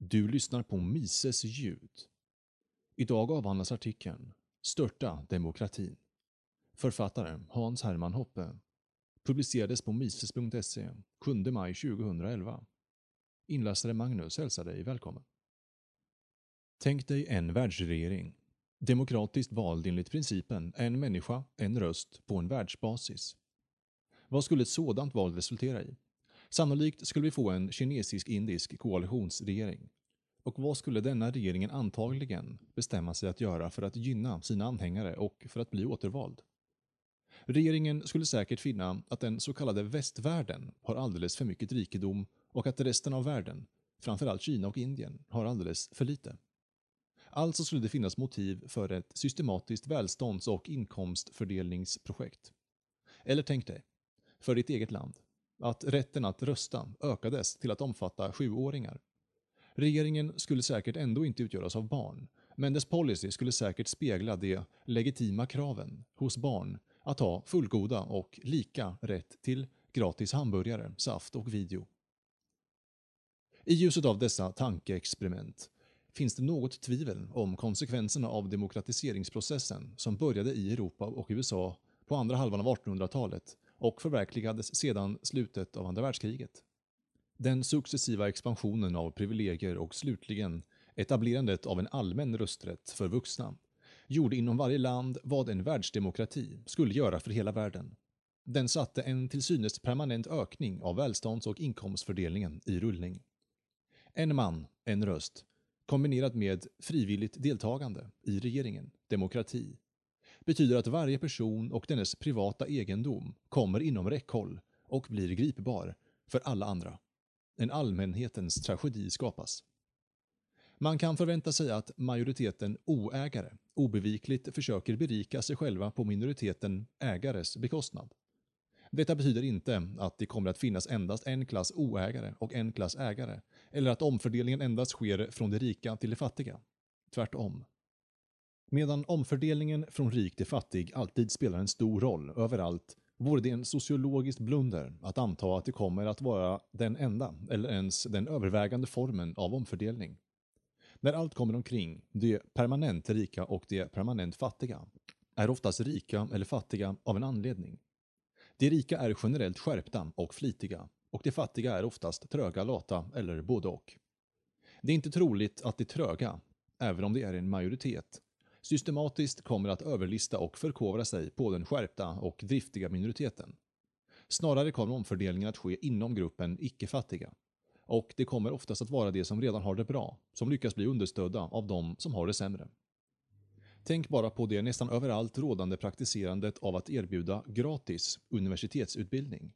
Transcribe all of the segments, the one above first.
Du lyssnar på Mises ljud. Idag avhandlas artikeln “Störta demokratin”. Författare Hans Hermann Hoppe. Publicerades på mises.se 7 maj 2011. Inläsare Magnus hälsar dig välkommen. Tänk dig en världsregering. Demokratiskt vald enligt principen en människa, en röst på en världsbasis. Vad skulle ett sådant val resultera i? Sannolikt skulle vi få en kinesisk-indisk koalitionsregering. Och vad skulle denna regeringen antagligen bestämma sig att göra för att gynna sina anhängare och för att bli återvald? Regeringen skulle säkert finna att den så kallade västvärlden har alldeles för mycket rikedom och att resten av världen, framförallt Kina och Indien, har alldeles för lite. Alltså skulle det finnas motiv för ett systematiskt välstånds och inkomstfördelningsprojekt. Eller tänk dig, för ditt eget land, att rätten att rösta ökades till att omfatta sjuåringar. Regeringen skulle säkert ändå inte utgöras av barn, men dess policy skulle säkert spegla de legitima kraven hos barn att ha fullgoda och lika rätt till gratis hamburgare, saft och video. I ljuset av dessa tankeexperiment finns det något tvivel om konsekvenserna av demokratiseringsprocessen som började i Europa och USA på andra halvan av 1800-talet och förverkligades sedan slutet av andra världskriget. Den successiva expansionen av privilegier och slutligen etablerandet av en allmän rösträtt för vuxna gjorde inom varje land vad en världsdemokrati skulle göra för hela världen. Den satte en till synes permanent ökning av välstånds och inkomstfördelningen i rullning. En man, en röst, kombinerat med frivilligt deltagande i regeringen, demokrati, betyder att varje person och dennes privata egendom kommer inom räckhåll och blir gripbar för alla andra. En allmänhetens tragedi skapas. Man kan förvänta sig att majoriteten oägare obevikligt försöker berika sig själva på minoriteten ägares bekostnad. Detta betyder inte att det kommer att finnas endast en klass oägare och en klass ägare, eller att omfördelningen endast sker från de rika till de fattiga. Tvärtom. Medan omfördelningen från rik till fattig alltid spelar en stor roll överallt vore det en sociologisk blunder att anta att det kommer att vara den enda, eller ens den övervägande formen av omfördelning. När allt kommer omkring, de permanent rika och de permanent fattiga, är oftast rika eller fattiga av en anledning. De rika är generellt skärpta och flitiga, och de fattiga är oftast tröga, lata eller både och. Det är inte troligt att de tröga, även om det är en majoritet, systematiskt kommer att överlista och förkovra sig på den skärpta och driftiga minoriteten. Snarare kommer omfördelningen att ske inom gruppen icke-fattiga. Och det kommer oftast att vara de som redan har det bra, som lyckas bli understödda av de som har det sämre. Tänk bara på det nästan överallt rådande praktiserandet av att erbjuda gratis universitetsutbildning.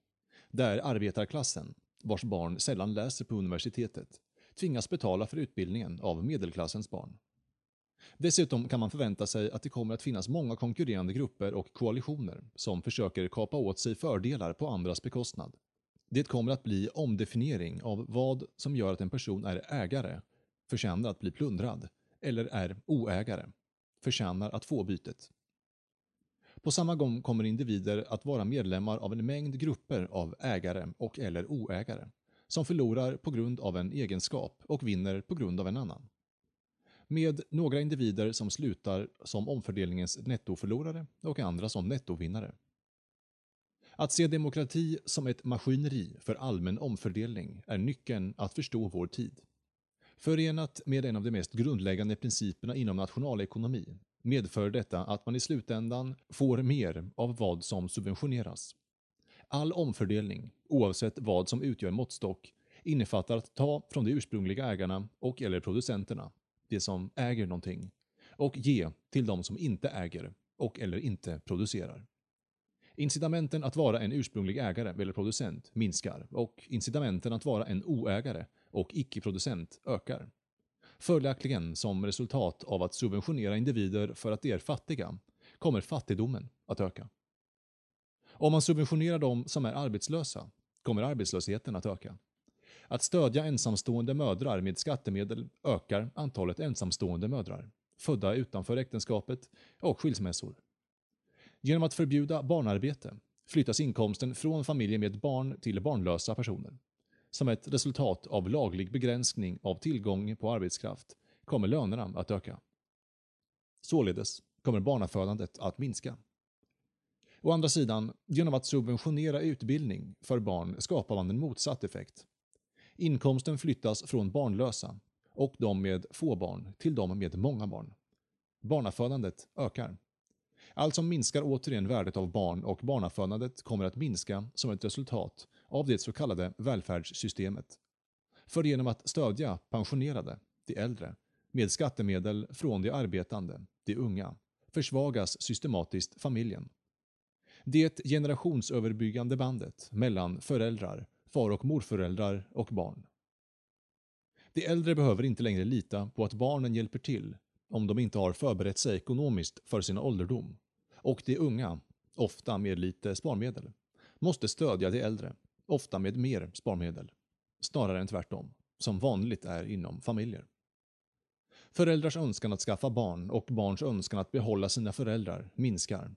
Där arbetarklassen, vars barn sällan läser på universitetet, tvingas betala för utbildningen av medelklassens barn. Dessutom kan man förvänta sig att det kommer att finnas många konkurrerande grupper och koalitioner som försöker kapa åt sig fördelar på andras bekostnad. Det kommer att bli omdefiniering av vad som gör att en person är ägare, förtjänar att bli plundrad, eller är oägare, förtjänar att få bytet. På samma gång kommer individer att vara medlemmar av en mängd grupper av ägare och eller oägare, som förlorar på grund av en egenskap och vinner på grund av en annan med några individer som slutar som omfördelningens nettoförlorare och andra som nettovinnare. Att se demokrati som ett maskineri för allmän omfördelning är nyckeln att förstå vår tid. Förenat med en av de mest grundläggande principerna inom nationalekonomi medför detta att man i slutändan får mer av vad som subventioneras. All omfördelning, oavsett vad som utgör måttstock, innefattar att ta från de ursprungliga ägarna och eller producenterna det som äger någonting och ge till de som inte äger och eller inte producerar. Incitamenten att vara en ursprunglig ägare eller producent minskar och incitamenten att vara en oägare och icke-producent ökar. Följaktligen som resultat av att subventionera individer för att de är fattiga kommer fattigdomen att öka. Om man subventionerar de som är arbetslösa kommer arbetslösheten att öka. Att stödja ensamstående mödrar med skattemedel ökar antalet ensamstående mödrar, födda utanför äktenskapet och skilsmässor. Genom att förbjuda barnarbete flyttas inkomsten från familjer med barn till barnlösa personer. Som ett resultat av laglig begränsning av tillgång på arbetskraft kommer lönerna att öka. Således kommer barnafödandet att minska. Å andra sidan, genom att subventionera utbildning för barn skapar man en motsatt effekt. Inkomsten flyttas från barnlösa och de med få barn till de med många barn. Barnafödandet ökar. Alltså minskar återigen värdet av barn och barnafödandet kommer att minska som ett resultat av det så kallade välfärdssystemet. För genom att stödja pensionerade, de äldre, med skattemedel från de arbetande, de unga, försvagas systematiskt familjen. Det generationsöverbyggande bandet mellan föräldrar, far och morföräldrar och barn. De äldre behöver inte längre lita på att barnen hjälper till om de inte har förberett sig ekonomiskt för sin ålderdom. Och de unga, ofta med lite sparmedel, måste stödja de äldre, ofta med mer sparmedel. Snarare än tvärtom, som vanligt är inom familjer. Föräldrars önskan att skaffa barn och barns önskan att behålla sina föräldrar minskar.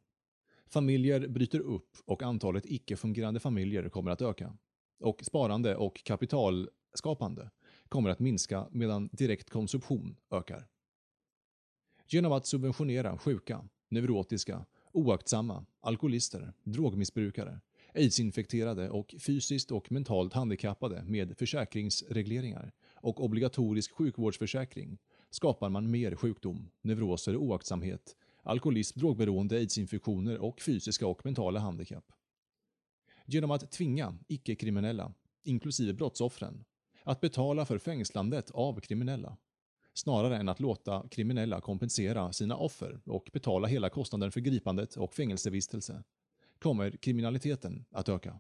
Familjer bryter upp och antalet icke-fungerande familjer kommer att öka. Och sparande och kapitalskapande kommer att minska medan direkt konsumtion ökar. Genom att subventionera sjuka, neurotiska, oaktsamma, alkoholister, drogmissbrukare, aidsinfekterade och fysiskt och mentalt handikappade med försäkringsregleringar och obligatorisk sjukvårdsförsäkring skapar man mer sjukdom, neuroser, oaktsamhet, alkoholism, drogberoende, aidsinfektioner och fysiska och mentala handikapp. Genom att tvinga icke-kriminella, inklusive brottsoffren, att betala för fängslandet av kriminella, snarare än att låta kriminella kompensera sina offer och betala hela kostnaden för gripandet och fängelsevistelse, kommer kriminaliteten att öka.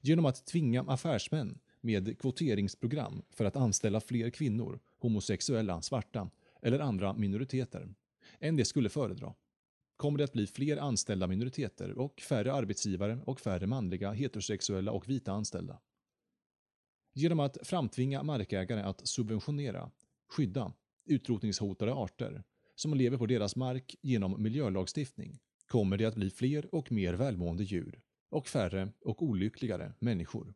Genom att tvinga affärsmän med kvoteringsprogram för att anställa fler kvinnor, homosexuella, svarta eller andra minoriteter än de skulle föredra kommer det att bli fler anställda minoriteter och färre arbetsgivare och färre manliga, heterosexuella och vita anställda. Genom att framtvinga markägare att subventionera, skydda utrotningshotade arter som lever på deras mark genom miljölagstiftning kommer det att bli fler och mer välmående djur och färre och olyckligare människor.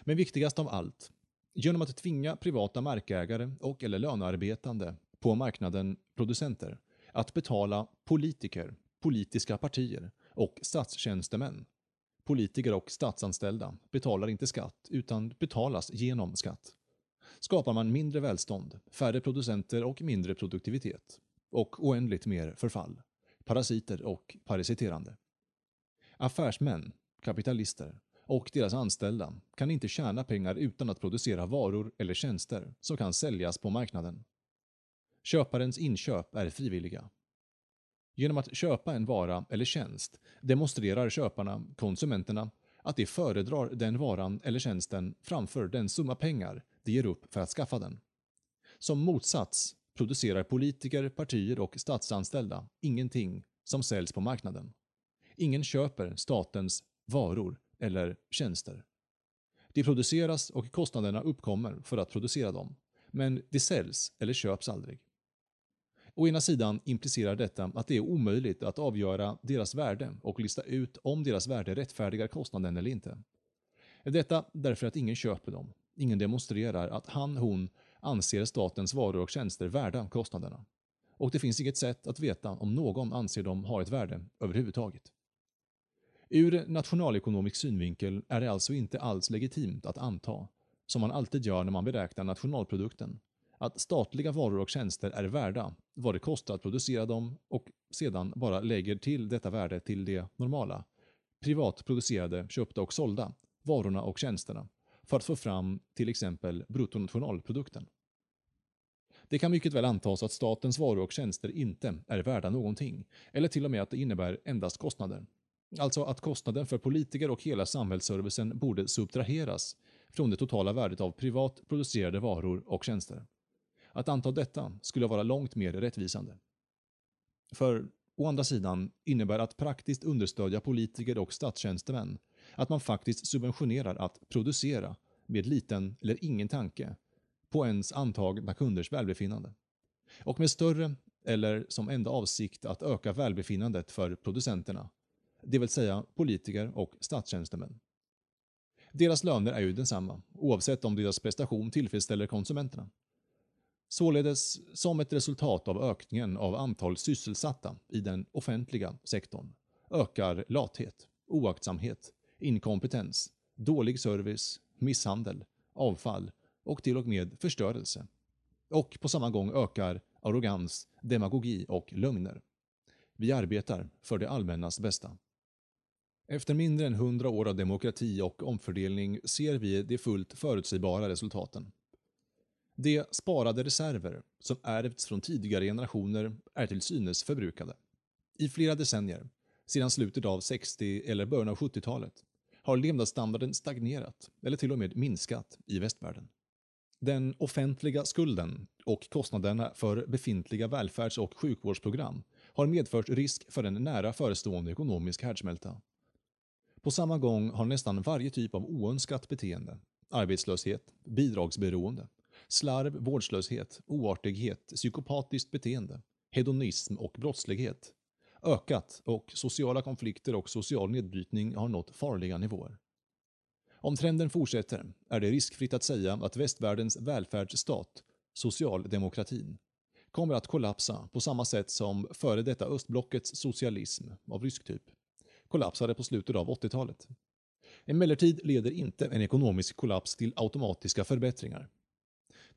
Men viktigast av allt, genom att tvinga privata markägare och eller lönearbetande på marknaden producenter att betala politiker, politiska partier och statstjänstemän. Politiker och statsanställda betalar inte skatt utan betalas genom skatt. Skapar man mindre välstånd, färre producenter och mindre produktivitet. Och oändligt mer förfall. Parasiter och parasiterande. Affärsmän, kapitalister och deras anställda kan inte tjäna pengar utan att producera varor eller tjänster som kan säljas på marknaden. Köparens inköp är frivilliga. Genom att köpa en vara eller tjänst demonstrerar köparna, konsumenterna, att de föredrar den varan eller tjänsten framför den summa pengar de ger upp för att skaffa den. Som motsats producerar politiker, partier och statsanställda ingenting som säljs på marknaden. Ingen köper statens varor eller tjänster. De produceras och kostnaderna uppkommer för att producera dem, men de säljs eller köps aldrig. Å ena sidan implicerar detta att det är omöjligt att avgöra deras värde och lista ut om deras värde rättfärdigar kostnaden eller inte. Detta därför att ingen köper dem. Ingen demonstrerar att han, hon anser statens varor och tjänster värda kostnaderna. Och det finns inget sätt att veta om någon anser dem ha ett värde överhuvudtaget. Ur nationalekonomisk synvinkel är det alltså inte alls legitimt att anta, som man alltid gör när man beräknar nationalprodukten, att statliga varor och tjänster är värda vad det kostar att producera dem och sedan bara lägger till detta värde till det normala, privat producerade, köpta och sålda varorna och tjänsterna för att få fram till exempel bruttonationalprodukten. Det kan mycket väl antas att statens varor och tjänster inte är värda någonting, eller till och med att det innebär endast kostnader. Alltså att kostnaden för politiker och hela samhällsservicen borde subtraheras från det totala värdet av privat producerade varor och tjänster. Att anta detta skulle vara långt mer rättvisande. För å andra sidan innebär att praktiskt understödja politiker och statstjänstemän att man faktiskt subventionerar att producera med liten eller ingen tanke på ens antagna kunders välbefinnande. Och med större eller som enda avsikt att öka välbefinnandet för producenterna, det vill säga politiker och statstjänstemän. Deras löner är ju densamma, oavsett om deras prestation tillfredsställer konsumenterna. Således, som ett resultat av ökningen av antal sysselsatta i den offentliga sektorn, ökar lathet, oaktsamhet, inkompetens, dålig service, misshandel, avfall och till och med förstörelse. Och på samma gång ökar arrogans, demagogi och lögner. Vi arbetar för det allmännas bästa. Efter mindre än hundra år av demokrati och omfördelning ser vi de fullt förutsägbara resultaten. De sparade reserver som ärvts från tidigare generationer är till synes förbrukade. I flera decennier, sedan slutet av 60 eller början av 70-talet, har levnadsstandarden stagnerat eller till och med minskat i västvärlden. Den offentliga skulden och kostnaderna för befintliga välfärds och sjukvårdsprogram har medfört risk för en nära förestående ekonomisk härdsmälta. På samma gång har nästan varje typ av oönskat beteende, arbetslöshet, bidragsberoende, slarv, vårdslöshet, oartighet, psykopatiskt beteende, hedonism och brottslighet ökat och sociala konflikter och social nedbrytning har nått farliga nivåer. Om trenden fortsätter är det riskfritt att säga att västvärldens välfärdsstat, socialdemokratin, kommer att kollapsa på samma sätt som före detta östblockets socialism av rysk typ kollapsade på slutet av 80-talet. Emellertid leder inte en ekonomisk kollaps till automatiska förbättringar.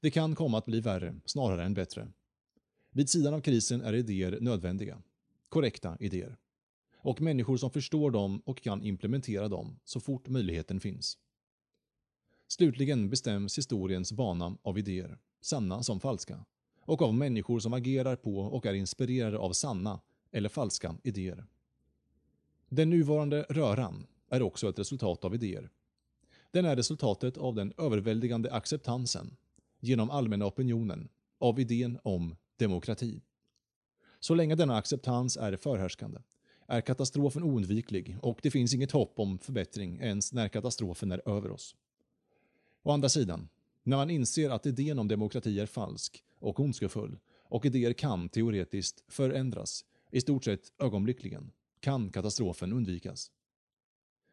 Det kan komma att bli värre snarare än bättre. Vid sidan av krisen är idéer nödvändiga. Korrekta idéer. Och människor som förstår dem och kan implementera dem så fort möjligheten finns. Slutligen bestäms historiens bana av idéer, sanna som falska, och av människor som agerar på och är inspirerade av sanna eller falska idéer. Den nuvarande röran är också ett resultat av idéer. Den är resultatet av den överväldigande acceptansen, genom allmänna opinionen, av idén om demokrati. Så länge denna acceptans är förhärskande är katastrofen oundviklig och det finns inget hopp om förbättring ens när katastrofen är över oss. Å andra sidan, när man inser att idén om demokrati är falsk och ondskefull och idéer kan teoretiskt förändras, i stort sett ögonblickligen, kan katastrofen undvikas.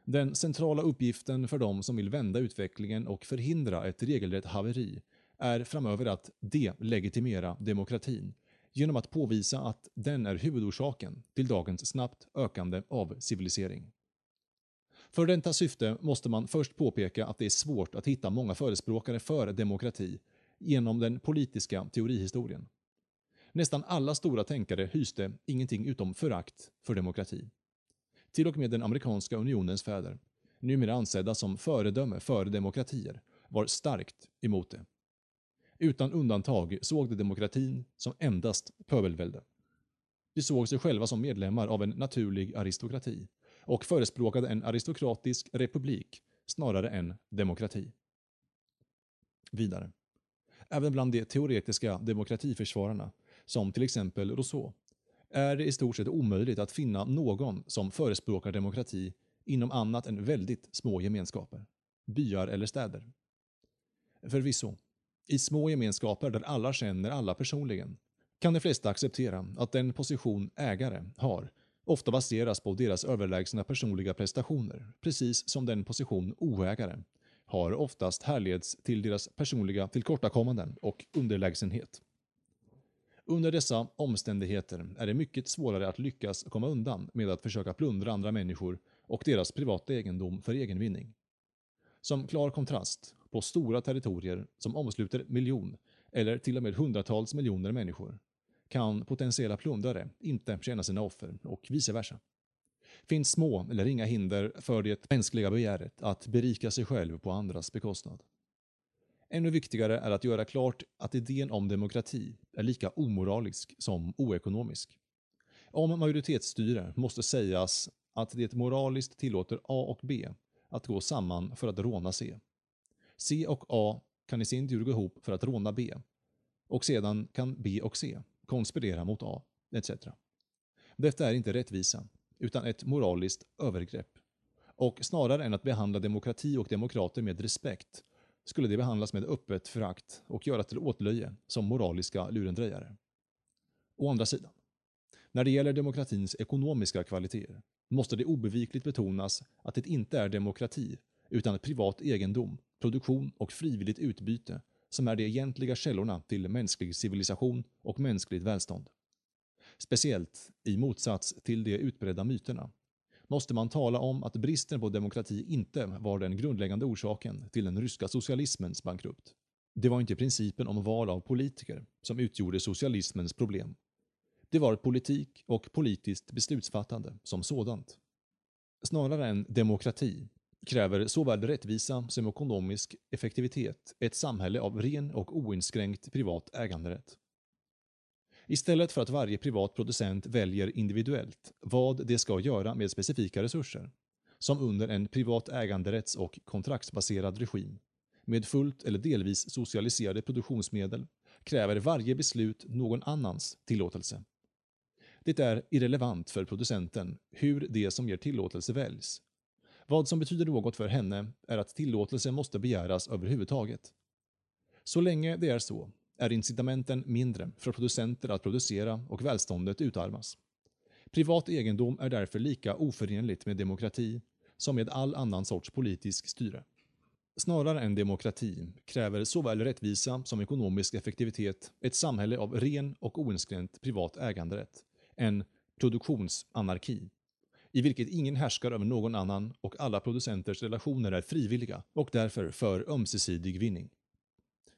Den centrala uppgiften för de som vill vända utvecklingen och förhindra ett regelrätt haveri är framöver att delegitimera demokratin genom att påvisa att den är huvudorsaken till dagens snabbt ökande avcivilisering. För detta syfte måste man först påpeka att det är svårt att hitta många förespråkare för demokrati genom den politiska teorihistorien. Nästan alla stora tänkare hyste ingenting utom förakt för demokrati. Till och med den amerikanska unionens fäder, numera ansedda som föredöme för demokratier, var starkt emot det. Utan undantag såg de demokratin som endast pöbelvälde. De såg sig själva som medlemmar av en naturlig aristokrati och förespråkade en aristokratisk republik snarare än demokrati. Vidare. Även bland de teoretiska demokratiförsvararna som till exempel Rousseau, är det i stort sett omöjligt att finna någon som förespråkar demokrati inom annat än väldigt små gemenskaper, byar eller städer. Förvisso, i små gemenskaper där alla känner alla personligen kan de flesta acceptera att den position ägare har ofta baseras på deras överlägsna personliga prestationer, precis som den position oägare har oftast härleds till deras personliga tillkortakommanden och underlägsenhet. Under dessa omständigheter är det mycket svårare att lyckas komma undan med att försöka plundra andra människor och deras privata egendom för egen vinning. Som klar kontrast, på stora territorier som omsluter miljon eller till och med hundratals miljoner människor kan potentiella plundrare inte tjäna sina offer och vice versa. Finns små eller inga hinder för det mänskliga begäret att berika sig själv på andras bekostnad. Ännu viktigare är att göra klart att idén om demokrati är lika omoralisk som oekonomisk. Om majoritetsstyre måste sägas att det moraliskt tillåter A och B att gå samman för att råna C. C och A kan i sin tur gå ihop för att råna B. Och sedan kan B och C konspirera mot A, etc. Detta är inte rättvisa, utan ett moraliskt övergrepp. Och snarare än att behandla demokrati och demokrater med respekt skulle det behandlas med öppet förakt och göras till åtlöje som moraliska lurendrejare. Å andra sidan, när det gäller demokratins ekonomiska kvaliteter måste det obevikligt betonas att det inte är demokrati utan privat egendom, produktion och frivilligt utbyte som är de egentliga källorna till mänsklig civilisation och mänskligt välstånd. Speciellt i motsats till de utbredda myterna måste man tala om att bristen på demokrati inte var den grundläggande orsaken till den ryska socialismens bankrutt. Det var inte principen om val av politiker som utgjorde socialismens problem. Det var politik och politiskt beslutsfattande som sådant. Snarare än demokrati kräver såväl rättvisa som ekonomisk effektivitet ett samhälle av ren och oinskränkt privat äganderätt. Istället för att varje privat producent väljer individuellt vad det ska göra med specifika resurser, som under en privat äganderätts och kontraktsbaserad regim, med fullt eller delvis socialiserade produktionsmedel, kräver varje beslut någon annans tillåtelse. Det är irrelevant för producenten hur det som ger tillåtelse väljs. Vad som betyder något för henne är att tillåtelse måste begäras överhuvudtaget. Så länge det är så är incitamenten mindre för producenter att producera och välståndet utarmas. Privat egendom är därför lika oförenligt med demokrati som med all annan sorts politisk styre. Snarare än demokrati kräver såväl rättvisa som ekonomisk effektivitet ett samhälle av ren och oinskränkt privat äganderätt, en produktionsanarki, i vilket ingen härskar över någon annan och alla producenters relationer är frivilliga och därför för ömsesidig vinning.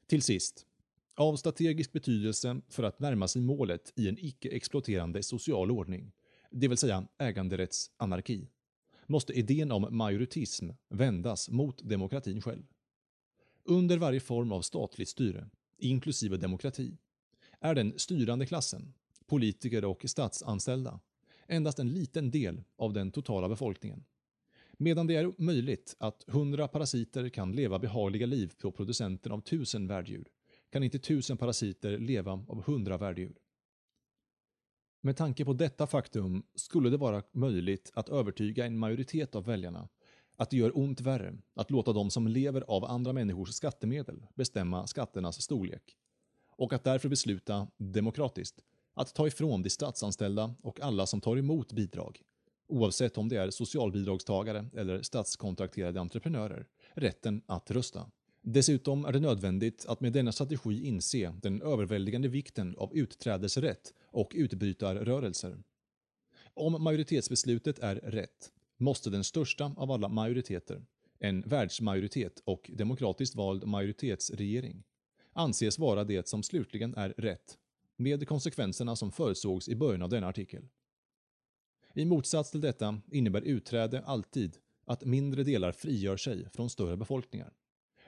Till sist, av strategisk betydelse för att närma sig målet i en icke-exploaterande social ordning, det vill säga äganderättsanarki, måste idén om majoritism vändas mot demokratin själv. Under varje form av statligt styre, inklusive demokrati, är den styrande klassen, politiker och statsanställda, endast en liten del av den totala befolkningen. Medan det är möjligt att hundra parasiter kan leva behagliga liv på producenten av 1000 värddjur, kan inte 1000 parasiter leva av hundra värddjur. Med tanke på detta faktum skulle det vara möjligt att övertyga en majoritet av väljarna att det gör ont värre att låta de som lever av andra människors skattemedel bestämma skatternas storlek och att därför besluta demokratiskt att ta ifrån de statsanställda och alla som tar emot bidrag, oavsett om det är socialbidragstagare eller statskontrakterade entreprenörer, rätten att rösta. Dessutom är det nödvändigt att med denna strategi inse den överväldigande vikten av utträdesrätt och utbrytarrörelser. Om majoritetsbeslutet är rätt måste den största av alla majoriteter, en världsmajoritet och demokratiskt vald majoritetsregering, anses vara det som slutligen är rätt, med konsekvenserna som förutsågs i början av denna artikel. I motsats till detta innebär utträde alltid att mindre delar frigör sig från större befolkningar.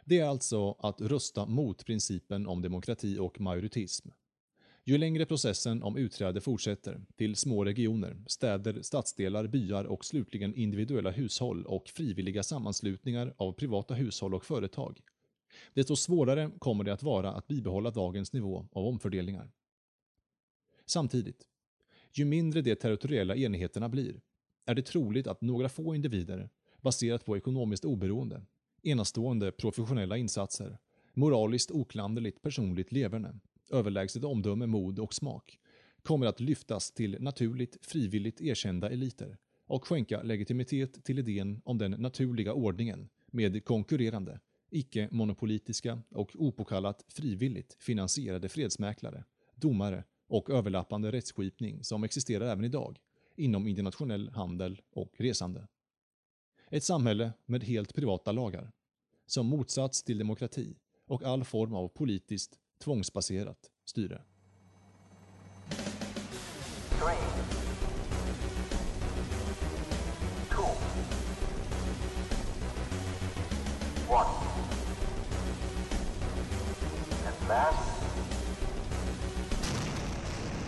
Det är alltså att rösta mot principen om demokrati och majoritism. Ju längre processen om utträde fortsätter, till små regioner, städer, stadsdelar, byar och slutligen individuella hushåll och frivilliga sammanslutningar av privata hushåll och företag, desto svårare kommer det att vara att bibehålla dagens nivå av omfördelningar. Samtidigt, ju mindre de territoriella enheterna blir, är det troligt att några få individer, baserat på ekonomiskt oberoende, enastående professionella insatser, moraliskt oklanderligt personligt leverne, överlägset omdöme, mod och smak, kommer att lyftas till naturligt frivilligt erkända eliter och skänka legitimitet till idén om den naturliga ordningen med konkurrerande, icke-monopolitiska och opåkallat frivilligt finansierade fredsmäklare, domare och överlappande rättsskipning som existerar även idag inom internationell handel och resande. Ett samhälle med helt privata lagar, som motsats till demokrati och all form av politiskt tvångsbaserat styre.